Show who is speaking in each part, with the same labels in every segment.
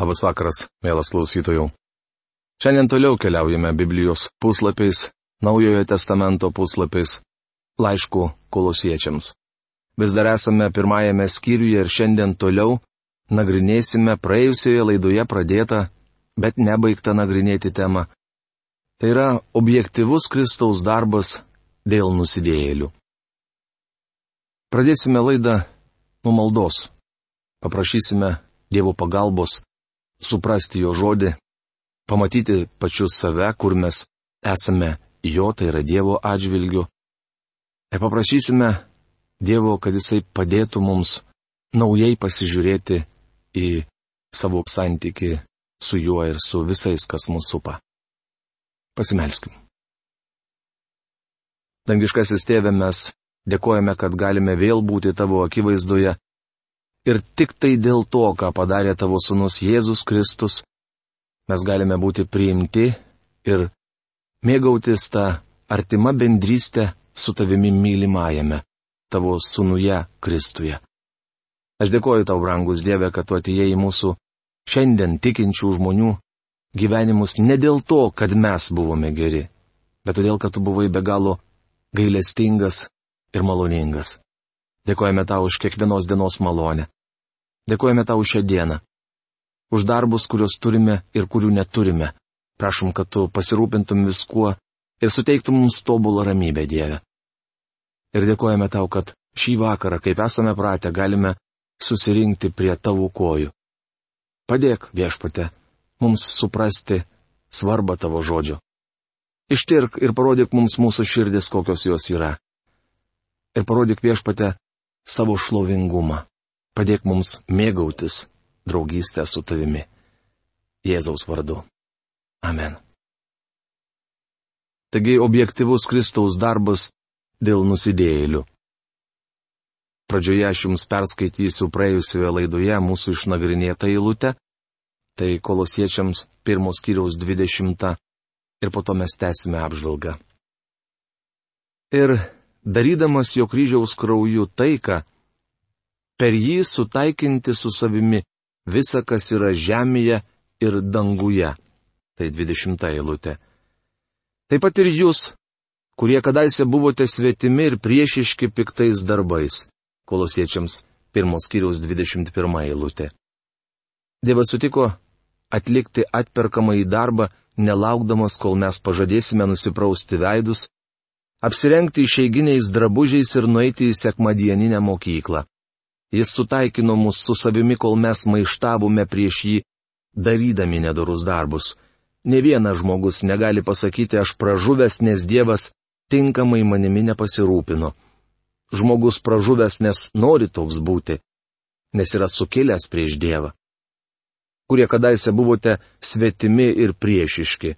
Speaker 1: Labas vakaras, mielas klausytojų. Šiandien toliau keliaujame Biblijos puslapiais, Naujojo testamento puslapiais, laišku kolosiečiams. Vis dar esame pirmajame skyriuje ir šiandien toliau nagrinėsime praėjusioje laidoje pradėtą, bet nebaigtą nagrinėti temą. Tai yra objektivus Kristaus darbas dėl nusidėjėlių. Pradėsime laidą nuo maldos. Paprašysime Dievo pagalbos suprasti jo žodį, pamatyti pačius save, kur mes esame jo, tai yra Dievo atžvilgiu. Ir paprašysime Dievo, kad Jisai padėtų mums naujai pasižiūrėti į savo santyki su juo ir su visais, kas mūsų supa. Pasimelskim. Dangiškasis tėve, mes dėkojame, kad galime vėl būti tavo akivaizdoje Ir tik tai dėl to, ką padarė tavo sunus Jėzus Kristus, mes galime būti priimti ir mėgautis tą artimą bendrystę su tavimi mylimajame, tavo sunuje Kristuje. Aš dėkoju tau, brangus Dieve, kad tu atėjai į mūsų šiandien tikinčių žmonių gyvenimus ne dėl to, kad mes buvome geri, bet todėl, kad tu buvai be galo gailestingas ir maloningas. Dėkojame tau už kiekvienos dienos malonę. Dėkojame tau šią dieną. Už darbus, kuriuos turime ir kurių neturime. Prašom, kad tu pasirūpintum viskuo ir suteiktum mums tobulą ramybę, Dieve. Ir dėkojame tau, kad šį vakarą, kaip esame pratę, galime susirinkti prie tavo kojų. Padėk, viešpate, mums suprasti svarbą tavo žodžio. Ištirk ir parodyk mums mūsų širdis, kokios jos yra. Ir parodyk viešpate savo šlovingumą. Padėk mums mėgautis draugystę su tavimi. Jėzaus vardu. Amen. Taigi objektivus Kristaus darbas dėl nusidėjėlių. Pradžioje aš jums perskaitysiu praėjusioje laidoje mūsų išnagrinėtą eilutę, tai kolosiečiams pirmos kiriaus dvidešimtą ir po to mes tęsime apžvalgą. Ir darydamas jo kryžiaus krauju taiką, per jį sutaikinti su savimi visa, kas yra žemėje ir danguje. Tai 20 eilutė. Taip pat ir jūs, kurie kadaise buvote svetimi ir priešiški piktais darbais. Kolosiečiams 1 skyriaus 21 eilutė. Dievas sutiko atlikti atperkamą į darbą, nelaukdamas, kol mes pažadėsime nusiprausti veidus, apsirengti išeiginiais drabužiais ir nueiti į sekmadieninę mokyklą. Jis sutaikino mus su savimi, kol mes maištavome prieš jį, darydami nedorus darbus. Ne vienas žmogus negali pasakyti, aš pražuvęs, nes Dievas tinkamai manimi nepasirūpino. Žmogus pražuvęs, nes nori toks būti, nes yra sukilęs prieš Dievą. Kurie kadaise buvote svetimi ir priešiški.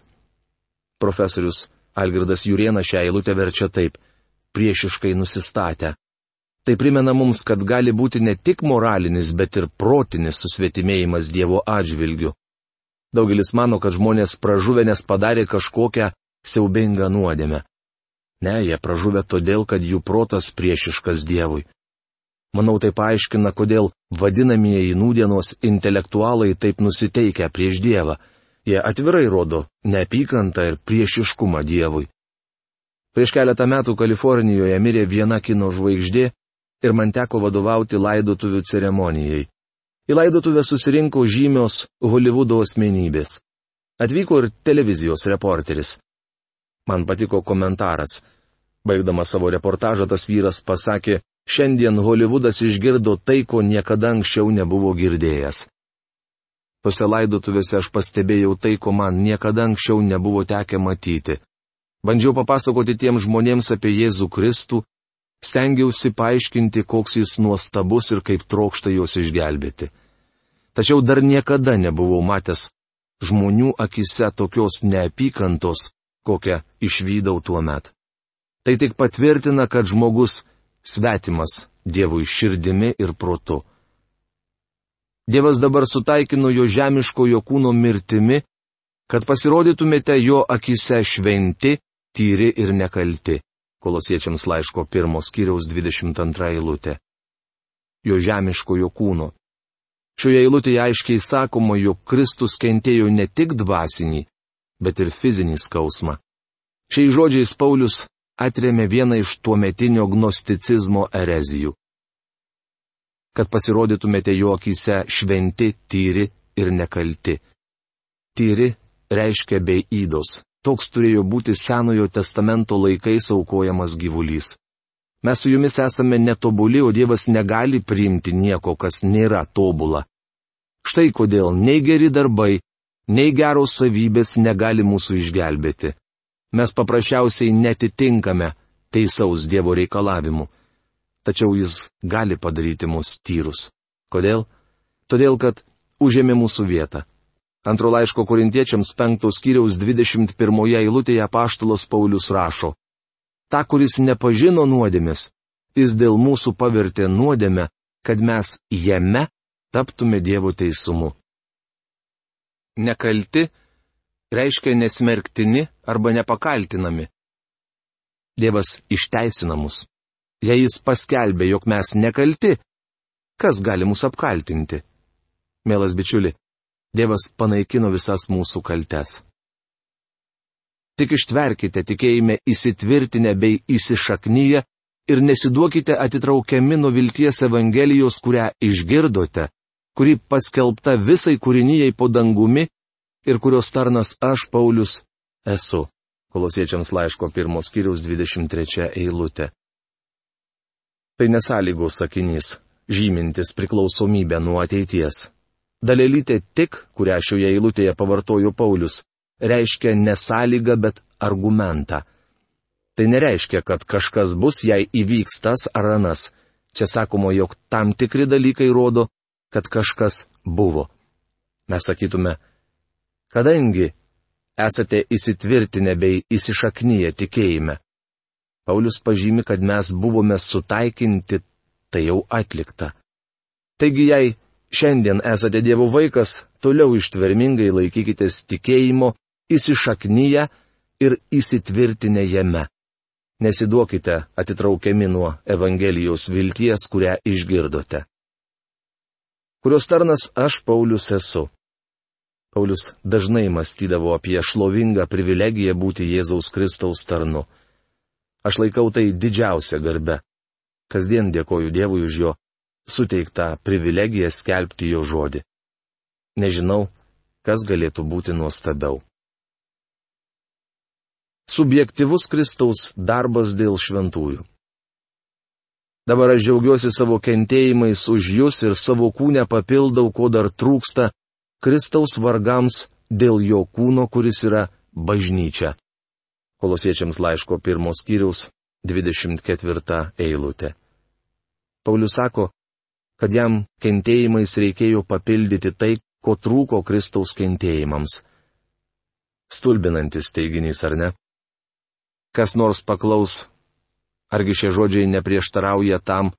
Speaker 1: Profesorius Algirdas Juriena šią eilutę verčia taip - priešiškai nusistatę. Tai primena mums, kad gali būti ne tik moralinis, bet ir protinis susvetimėjimas Dievo atžvilgiu. Daugelis mano, kad žmonės pražuvę nes padarė kažkokią siaubingą nuodėmę. Ne, jie pražuvę todėl, kad jų protas priešiškas Dievui. Manau, tai paaiškina, kodėl vadinamieji nūdienos intelektualai taip nusiteikia prieš Dievą. Jie atvirai rodo neapykantą ir priešiškumą Dievui. Prieš keletą metų Kalifornijoje mirė viena kino žvaigždė, ir man teko vadovauti laidotuvių ceremonijai. Į laidotuvę susirinko žymios Hollywoodo asmenybės. Atvyko ir televizijos reporteris. Man patiko komentaras. Baigdamas savo reportažą tas vyras pasakė, šiandien Hollywoodas išgirdo tai, ko niekada anksčiau nebuvo girdėjęs. Tose laidotuvėse aš pastebėjau tai, ko man niekada anksčiau nebuvo tekę matyti. Bandžiau papasakoti tiems žmonėms apie Jėzų Kristų, stengiausi paaiškinti, koks jis nuostabus ir kaip trokšta juos išgelbėti. Tačiau dar niekada nebuvau matęs žmonių akise tokios neapykantos, kokią išvydau tuo met. Tai tik patvirtina, kad žmogus svetimas Dievui širdimi ir protu. Dievas dabar sutaikino jo žemiškojo kūno mirtimi, kad pasirodytumėte jo akise šventi, tyri ir nekalti kolosiečiams laiško pirmos kiriaus 22 eilutė. Jo žemiškojo kūno. Šioje eilutėje aiškiai sakoma, jog Kristus kentėjo ne tik dvasinį, bet ir fizinį skausmą. Šiais žodžiais Paulius atremė vieną iš tuometinio gnosticizmo erezijų. Kad pasirodytumėte jo akise šventi, tyri ir nekalti. Tyri reiškia bei įdos. Toks turėjo būti Senojo testamento laikais aukojamas gyvulys. Mes su jumis esame netobuli, o Dievas negali priimti nieko, kas nėra tobula. Štai kodėl nei geri darbai, nei geros savybės negali mūsų išgelbėti. Mes paprasčiausiai netitinkame teisaus Dievo reikalavimu. Tačiau Jis gali padaryti mus tyrus. Kodėl? Todėl, kad užėmė mūsų vietą. Antro laiško korintiečiams penktos kiriaus 21 eilutėje paštalos Paulius rašo tą, kuris nepažino nuodėmės, jis dėl mūsų pavertė nuodėmę, kad mes jame taptume Dievo teisumu. Nekalti reiškia nesmerktini arba nepakaltinami. Dievas išteisina mus. Jei jis paskelbė, jog mes nekalti, kas gali mus apkaltinti? Mielas bičiuli, Dievas panaikino visas mūsų kaltes. Tik ištverkite tikėjime įsitvirtinę bei įsišaknyje ir nesiduokite atitraukiami nuo vilties Evangelijos, kurią išgirdote, kuri paskelbta visai kūrinyjei po dangumi ir kurios tarnas aš, Paulius, esu. Kolosiečiams laiško pirmos kiriaus 23 eilutė. Tai nesąlygos sakinys, žymintis priklausomybę nuo ateities. Dalelytė tik, kurią šioje eilutėje pavartojo Paulius, reiškia nesąlygą, bet argumentą. Tai nereiškia, kad kažkas bus, jei įvyks tas ar anas. Čia sakoma, jog tam tikri dalykai rodo, kad kažkas buvo. Mes sakytume, kadangi esate įsitvirtinę bei įsišaknyję tikėjime. Paulius pažymi, kad mes buvome sutaikinti, tai jau atlikta. Taigi, jei šiandien esate Dievo vaikas, toliau ištvermingai laikykitės tikėjimo įsišaknyje ir įsitvirtinę jame. Nesiduokite atitraukiami nuo Evangelijos vilties, kurią išgirdote. Kurios tarnas aš Paulius esu. Paulius dažnai mąstydavo apie šlovingą privilegiją būti Jėzaus Kristaus tarnu. Aš laikau tai didžiausia garbe. Kasdien dėkoju Dievui už jo suteiktą privilegiją skelbti jo žodį. Nežinau, kas galėtų būti nuostabiau subjektivus Kristaus darbas dėl šventųjų. Dabar aš džiaugiuosi savo kentėjimais už jūs ir savo kūnę papildau, ko dar trūksta, Kristaus vargams dėl jo kūno, kuris yra bažnyčia. Kolosiečiams laiško pirmos skyriaus 24 eilutė. Paulius sako, kad jam kentėjimais reikėjo papildyti tai, ko trūko Kristaus kentėjimams. Stulbinantis teiginys, ar ne? Kas nors paklaus, argi šie žodžiai neprieštarauja tam,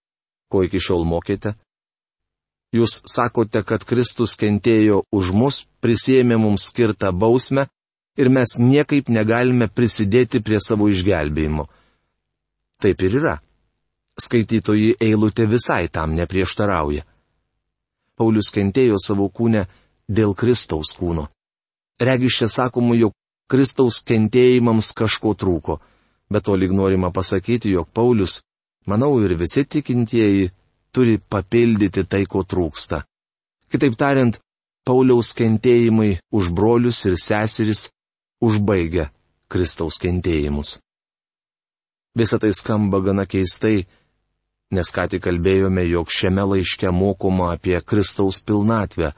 Speaker 1: ko iki šiol mokėte? Jūs sakote, kad Kristus kentėjo už mus, prisėmė mums skirtą bausmę ir mes niekaip negalime prisidėti prie savo išgelbėjimo. Taip ir yra. Skaitytojai eilutė visai tam neprieštarauja. Paulius kentėjo savo kūnę dėl Kristaus kūno. Regis čia sakoma, jog Kristaus kentėjimams kažko trūko, bet to lyg norima pasakyti, jog Paulius, manau ir visi tikintieji, turi papildyti tai, ko trūksta. Kitaip tariant, Pauliaus kentėjimai už brolius ir seseris užbaigia Kristaus kentėjimus. Visą tai skamba gana keistai, nes ką tik kalbėjome, jog šiame laiške mokoma apie Kristaus pilnatvę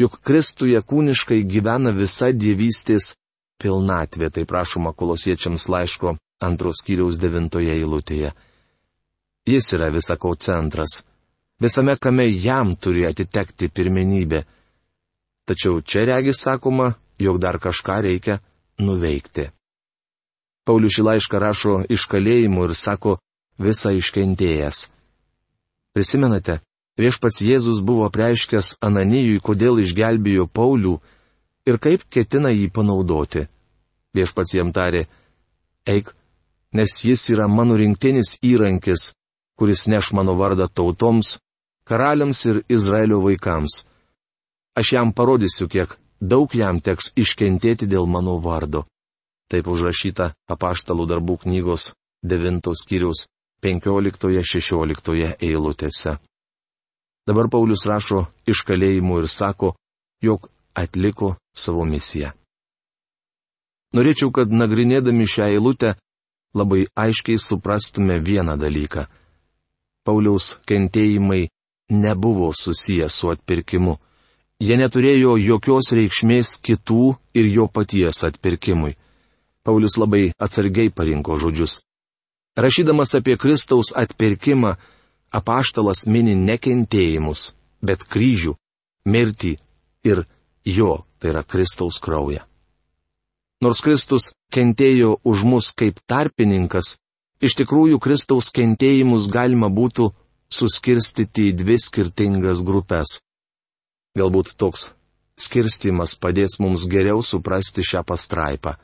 Speaker 1: juk Kristuje kūniškai gyvena visa dievystės pilnatvė, tai prašoma kolosiečiams laiško antros kiriaus devintoje eilutėje. Jis yra visako centras. Visame kame jam turi atitekti pirmenybė. Tačiau čia regis sakoma, jog dar kažką reikia nuveikti. Paulius šį laišką rašo iš kalėjimų ir sako visą iškentėjęs. Prisimenate, Viešpats Jėzus buvo preiškęs Ananijui, kodėl išgelbėjo Paulių ir kaip ketina jį panaudoti. Viešpats jam tarė, eik, nes jis yra mano rinktinis įrankis, kuris neš mano vardą tautoms, karaliams ir Izraelio vaikams. Aš jam parodysiu, kiek daug jam teks iškentėti dėl mano vardo. Taip užrašyta apaštalų darbų knygos 9 skyriaus 15-16 eilutėse. Dabar Paulius rašo iš kalėjimų ir sako, jog atliko savo misiją. Norėčiau, kad nagrinėdami šią eilutę labai aiškiai suprastume vieną dalyką. Pauliaus kentėjimai nebuvo susiję su atpirkimu. Jie neturėjo jokios reikšmės kitų ir jo paties atpirkimui. Paulius labai atsargiai parinko žodžius. Rašydamas apie Kristaus atpirkimą, apaštalas mini nekentėjimus, bet kryžių, mirtį ir jo, tai yra Kristaus kraują. Nors Kristus kentėjo už mus kaip tarpininkas, iš tikrųjų Kristaus kentėjimus galima būtų suskirstyti į dvi skirtingas grupės. Galbūt toks skirstimas padės mums geriau suprasti šią pastraipą.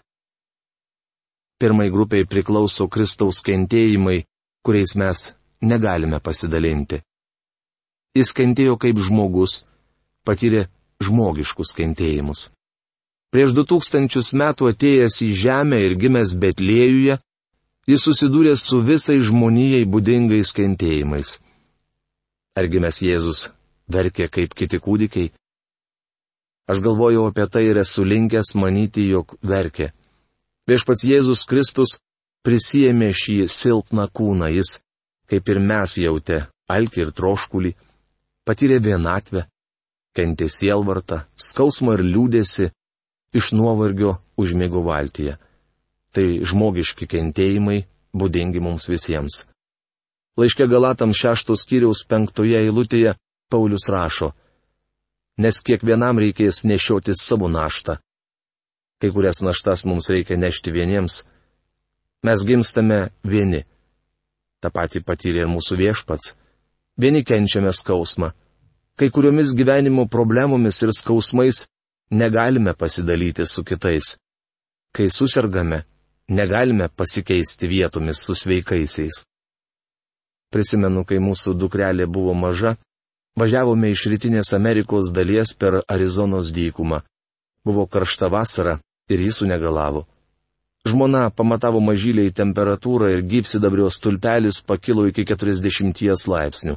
Speaker 1: Pirmai grupiai priklauso Kristaus kentėjimai, kuriais mes negalime pasidalinti. Jis kentėjo kaip žmogus, patyrė žmogiškus kentėjimus. Prieš du tūkstančius metų atėjęs į žemę ir gimęs Betlėjuje, jis susidūrė su visai žmonijai būdingais kentėjimais. Argi mes Jėzus verkė kaip kiti kūdikiai. Aš galvojau apie tai ir esu linkęs manyti, jog verkė. Viešpats Jėzus Kristus prisijėmė šį silpną kūną, jis, kaip ir mes jautė, alkį ir troškulį, patyrė vienatvę, kentė sielvartą, skausmą ir liūdėsi, iš nuovargio užmėgo valtyje. Tai žmogiški kentėjimai, būdingi mums visiems. Laiškė Galatams šeštos kiriaus penktoje eilutėje Paulius rašo, nes kiekvienam reikės nešioti savo naštą. Kai kurias naštas mums reikia nešti vieniems. Mes gimstame vieni. Ta pati patyrė ir mūsų viešpats. Vieni kenčiame skausmą. Kai kuriomis gyvenimo problemomis ir skausmais negalime pasidalyti su kitais. Kai susirgame, negalime pasikeisti vietomis su sveikaisiais. Prisimenu, kai mūsų dukrelė buvo maža, Važiavome iš rytinės Amerikos dalies per Arizonos dykumą. Buvo karšta vasara ir jis sunegalavo. Žmona pamatavo mažyliai temperatūrą ir gypsidabrio stulpelis pakilo iki 40 laipsnių.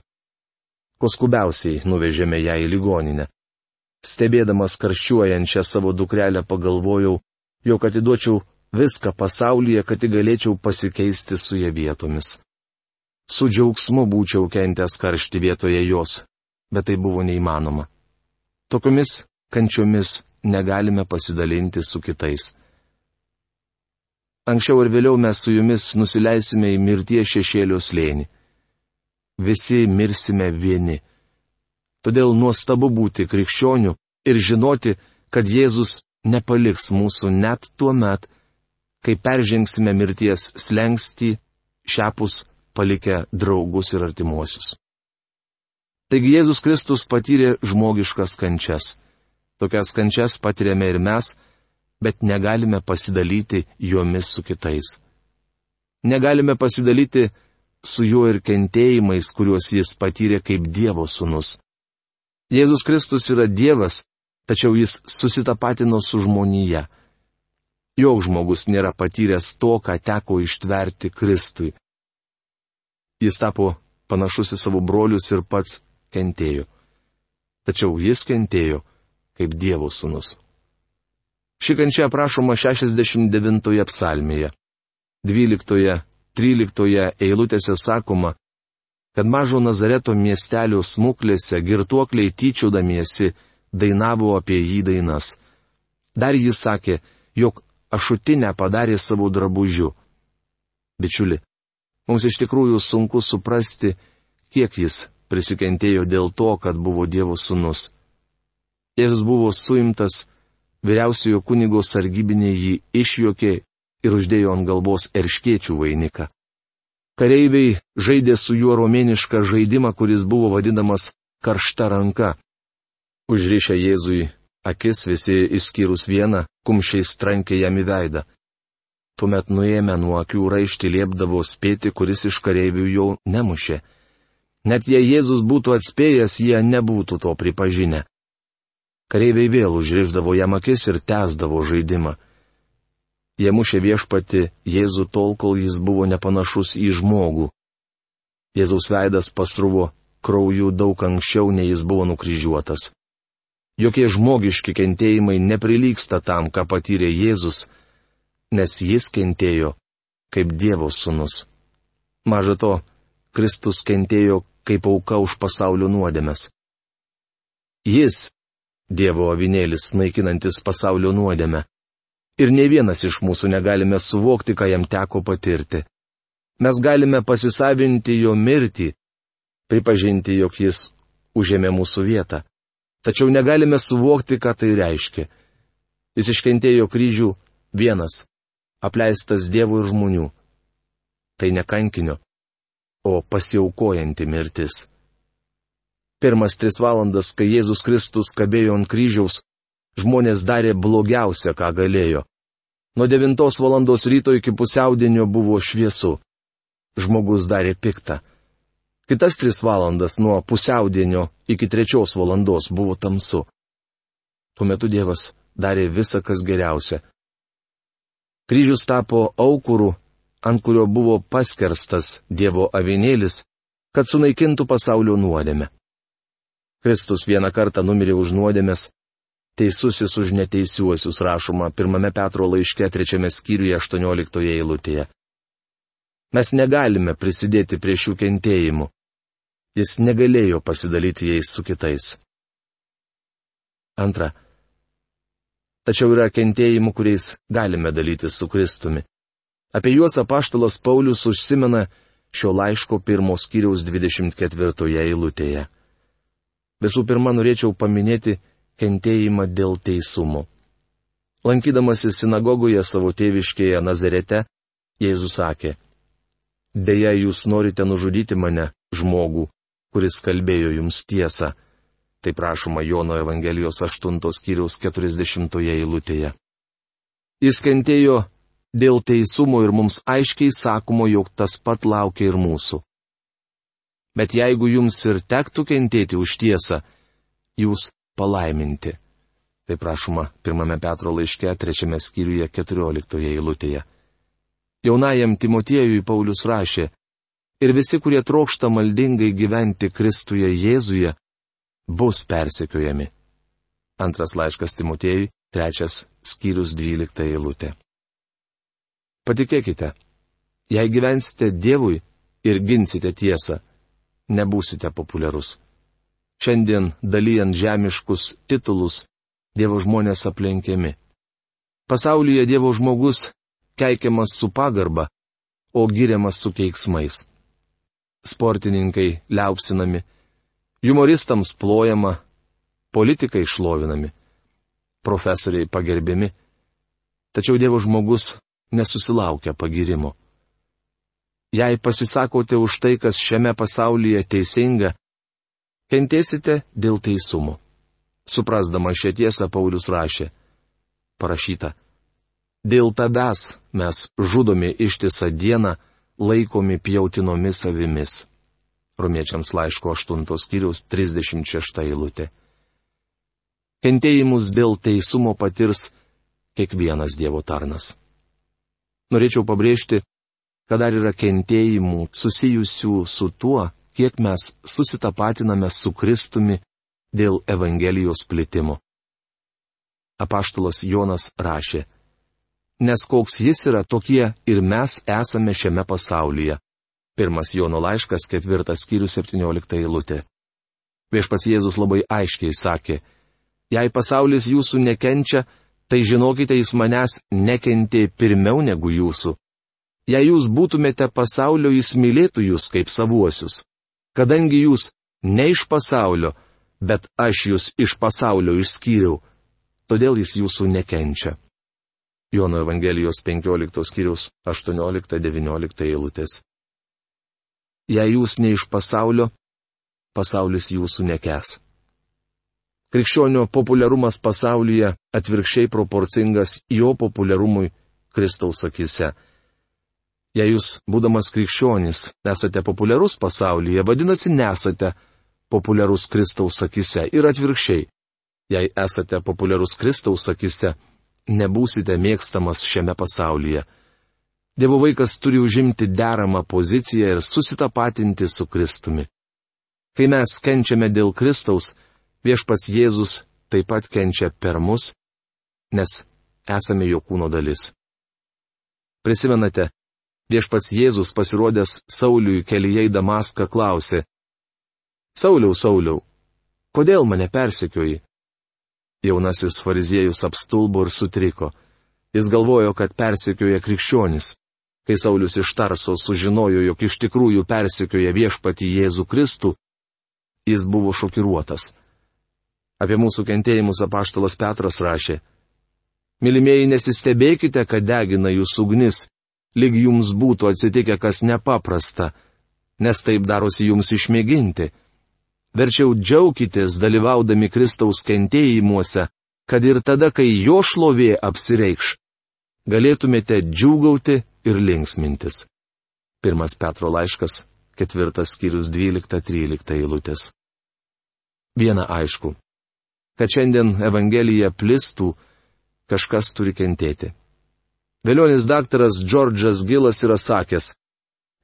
Speaker 1: Koskubiausiai nuvežėme ją į ligoninę. Stebėdamas karščiuojančią savo dukrelę pagalvojau, jog atiduočiau viską pasaulyje, kad tik galėčiau pasikeisti su ją vietomis. Su džiaugsmu būčiau kentęs karšti vietoje jos, bet tai buvo neįmanoma. Tokiomis kančiomis negalime pasidalinti su kitais. Anksčiau ir vėliau mes su jumis nusileisime į mirties šešėlio slėnį. Visi mirsime vieni. Todėl nuostabu būti krikščioniu ir žinoti, kad Jėzus nepaliks mūsų net tuo met, kai peržengsime mirties slengsti, šiapus palikę draugus ir artimuosius. Taigi Jėzus Kristus patyrė žmogiškas kančias. Tokias kančias patiriame ir mes, bet negalime pasidalyti jomis su kitais. Negalime pasidalyti su juo ir kentėjimais, kuriuos jis patyrė kaip Dievo sūnus. Jėzus Kristus yra Dievas, tačiau jis susitapatino su žmonija. Joks žmogus nėra patyręs to, ką teko ištverti Kristui. Jis tapo panašus į savo brolius ir pats kentėjo. Tačiau jis kentėjo kaip Dievo sūnus. Ši kančia aprašoma 69 psalmėje. 12-13 eilutėse sakoma, kad mažo Nazareto miestelio smuklėse girtuokliai tyčiodamiesi dainavo apie jį dainas. Dar jis sakė, jog ašutinę padarė savo drabužiu. Bičiuli, mums iš tikrųjų sunku suprasti, kiek jis prisikentėjo dėl to, kad buvo Dievo sūnus. Jėzus buvo suimtas, vyriausiojo kunigo sargybinė jį išjokė ir uždėjo ant galvos erškiečių vainiką. Kareiviai žaidė su juo romėnišką žaidimą, kuris buvo vadinamas karšta ranka. Užrišę Jėzui akis visi išskyrus vieną, kumščiais trankė jam į veidą. Tuomet nuėmę nuo akių raištį liepdavo spėti, kuris iš kareivių jau nemušė. Net jei Jėzus būtų atspėjęs, jie nebūtų to pripažinę. Kareiviai vėl užriždavo jam akis ir tęsdavo žaidimą. Jie mušė viešpati Jėzų tol, kol jis buvo nepanašus į žmogų. Jėzaus veidas pasruvo krauju daug anksčiau, nei jis buvo nukryžiuotas. Jokie žmogiški kentėjimai neprilyksta tam, ką patyrė Jėzus, nes jis kentėjo kaip Dievo sūnus. Maža to, Kristus kentėjo kaip auka už pasaulio nuodėmes. Jis, Dievo avinėlis, naikinantis pasaulio nuodėmę. Ir ne vienas iš mūsų negalime suvokti, ką jam teko patirti. Mes galime pasisavinti jo mirtį, pripažinti, jog jis užėmė mūsų vietą. Tačiau negalime suvokti, ką tai reiškia. Jis iškentėjo kryžių vienas, apleistas dievų ir žmonių. Tai ne kankinio, o pasiaukojanti mirtis. Pirmas tris valandas, kai Jėzus Kristus kabėjo ant kryžiaus, žmonės darė blogiausia, ką galėjo. Nuo 9 valandos ryto iki pusiaudienio buvo šviesu. Žmogus darė piktą. Kitas tris valandas nuo pusiaudienio iki trečios valandos buvo tamsu. Tuo metu Dievas darė visą, kas geriausia. Kryžius tapo aukuru, ant kurio buvo paskerstas Dievo avinėlis, kad sunaikintų pasaulio nuodėmę. Kristus vieną kartą numirė už nuodėmės, teisusis už neteisiuosius rašoma pirmame Petro laiške trečiame skyriuje 18 eilutėje. Mes negalime prisidėti prie šių kentėjimų. Jis negalėjo pasidalyti jais su kitais. Antra. Tačiau yra kentėjimų, kuriais galime dalytis su Kristumi. Apie juos apaštalas Paulius užsimena šio laiško pirmos kiriaus 24 eilutėje. Visų pirma, norėčiau paminėti kentėjimą dėl teisumo. Lankydamasi sinagogoje savo tėviškėje Nazarete, Jėzus sakė, Deja, jūs norite nužudyti mane, žmogų, kuris kalbėjo jums tiesą. Tai prašoma Jono Evangelijos 8 skyriaus 40 eilutėje. Jis kentėjo dėl teisumo ir mums aiškiai sakoma, jog tas pat laukia ir mūsų. Bet jeigu jums ir tektų kentėti už tiesą, jūs palaiminti. Tai prašoma pirmame Petro laiške, trečiame skyriuje, keturioliktoje eilutėje. Jaunajam Timotiejui Paulius rašė, ir visi, kurie trokšta maldingai gyventi Kristuje Jėzuje, bus persekiojami. Antras laiškas Timotėjui, trečias skyrius dvylikta eilutė. Patikėkite, jei gyvensite Dievui ir ginsite tiesą, nebūsite populiarus. Šiandien dalyjant žemiškus titulus, Dievo žmonės aplenkiami. Pasaulyje Dievo žmogus keikiamas su pagarba, o giriamas su keiksmais sportininkai liaupsinami, humoristams plojama, politikai šlovinami, profesoriai pagerbiami, tačiau Dievo žmogus nesusilaukia pagirimo. Jei pasisakote už tai, kas šiame pasaulyje teisinga, kentėsite dėl teisumo. Suprasdama šią tiesą, Paulius rašė, parašyta, dėl tavęs mes žudomi ištisą dieną, laikomi pjautinomis avimis. Romiečiams laiško 8 skyriaus 36 eilutė. Kentėjimus dėl teisumo patirs kiekvienas Dievo tarnas. Norėčiau pabrėžti, kad dar yra kentėjimų susijusių su tuo, kiek mes susitapatiname su Kristumi dėl Evangelijos plitimo. Apaštalas Jonas rašė, nes koks jis yra, tokie ir mes esame šiame pasaulyje. Pirmas Jono laiškas, ketvirtas skyrius, septyniolikta eilutė. Viešpas Jėzus labai aiškiai sakė, jei pasaulis jūsų nekenčia, tai žinokite, jis manęs nekentė pirmiau negu jūsų. Jei jūs būtumėte pasaulio, jis mylėtų jūs kaip savuosius. Kadangi jūs ne iš pasaulio, bet aš jūs iš pasaulio išskyriau, todėl jis jūsų nekenčia. Jono Evangelijos 15 skyrius 18-19 eilutės. Jei jūs ne iš pasaulio, pasaulis jūsų nekes. Krikščionio populiarumas pasaulyje atvirkščiai proporcingas jo populiarumui Kristaus akise. Jei jūs, būdamas krikščionis, esate populiarus pasaulyje, vadinasi, nesate populiarus Kristaus akise ir atvirkščiai. Jei esate populiarus Kristaus akise, nebūsite mėgstamas šiame pasaulyje. Dievo vaikas turi užimti deramą poziciją ir susitapatinti su Kristumi. Kai mes kenčiame dėl Kristaus, viešpats Jėzus taip pat kenčia per mus, nes esame jo kūno dalis. Prisimenate, viešpats Jėzus pasirodęs Sauliui kelyje į Damaską klausė, Sauliau, Sauliau, kodėl mane persekioji? Jaunasis fariziejus apstulbo ir sutriko. Jis galvojo, kad persekioja krikščionis. Kai Saulis iš Tarso sužinojo, jog iš tikrųjų persekioja viešpati Jėzų Kristų, jis buvo šokiruotas. Apie mūsų kentėjimus apaštalas Petras rašė. Mylimieji, nesistebėkite, kad degina jūs ugnis, lyg jums būtų atsitikę kas nepaprasta, nes taip darosi jums išmėginti. Verčiau džiaukitės dalyvaudami Kristaus kentėjimuose, kad ir tada, kai jo šlovė apsireikš, galėtumėte džiūgauti ir linksmintis. Pirmas Petro laiškas, ketvirtas skyrius 12-13 eilutės. Viena aišku kad šiandien Evangelija plistų, kažkas turi kentėti. Vėlionis daktaras Džordžas Gilas yra sakęs,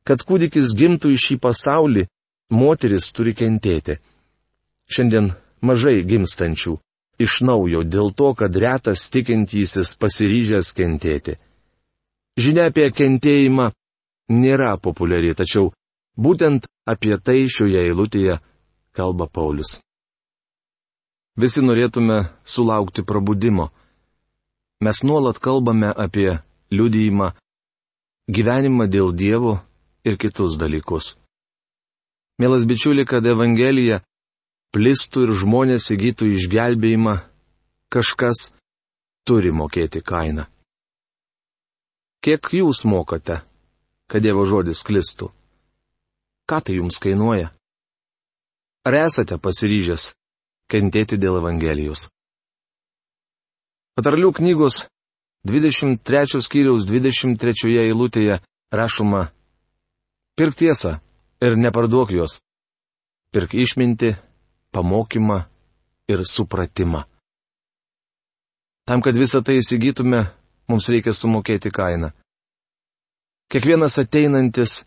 Speaker 1: kad kūdikis gimtų į šį pasaulį, moteris turi kentėti. Šiandien mažai gimstančių, iš naujo dėl to, kad retas tikintysis pasiryžęs kentėti. Žinia apie kentėjimą nėra populiari, tačiau būtent apie tai šioje eilutėje kalba Paulius. Visi norėtume sulaukti prabudimo. Mes nuolat kalbame apie liudijimą, gyvenimą dėl Dievo ir kitus dalykus. Mielas bičiuli, kad Evangelija plistų ir žmonės įgytų išgelbėjimą, kažkas turi mokėti kainą. Kiek jūs mokate, kad Dievo žodis klistų? Ką tai jums kainuoja? Ar esate pasiryžęs kentėti dėl Evangelijos. Patarlių knygos 23 skyriaus 23 eilutėje rašoma Pirk tiesą ir neparduok jos. Pirk išminti, pamokymą ir supratimą. Tam, kad visą tai įsigytume, mums reikia sumokėti kainą. Kiekvienas ateinantis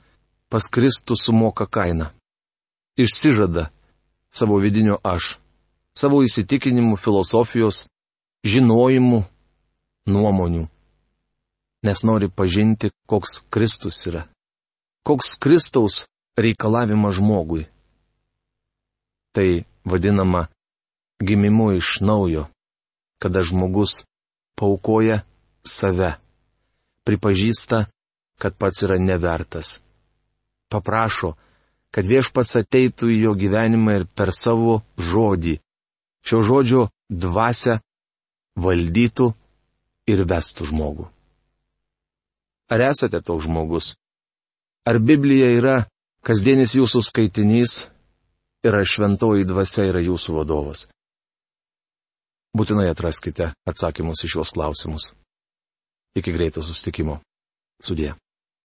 Speaker 1: pas Kristų sumoka kainą. Išsižada savo vidinio aš savo įsitikinimų, filosofijos, žinojimų, nuomonių. Nes nori pažinti, koks Kristus yra. Koks Kristaus reikalavimas žmogui. Tai vadinama gimimu iš naujo, kada žmogus paukoja save, pripažįsta, kad pats yra nevertas. Paprašo, kad viešpats ateitų į jo gyvenimą ir per savo žodį šio žodžio dvasia valdytų ir vestų žmogų. Ar esate toks žmogus? Ar Biblija yra kasdienis jūsų skaitinys ir ar šventoji dvasia yra jūsų vadovas? Būtinai atraskite atsakymus iš šios klausimus. Iki greito sustikimo. Sudė.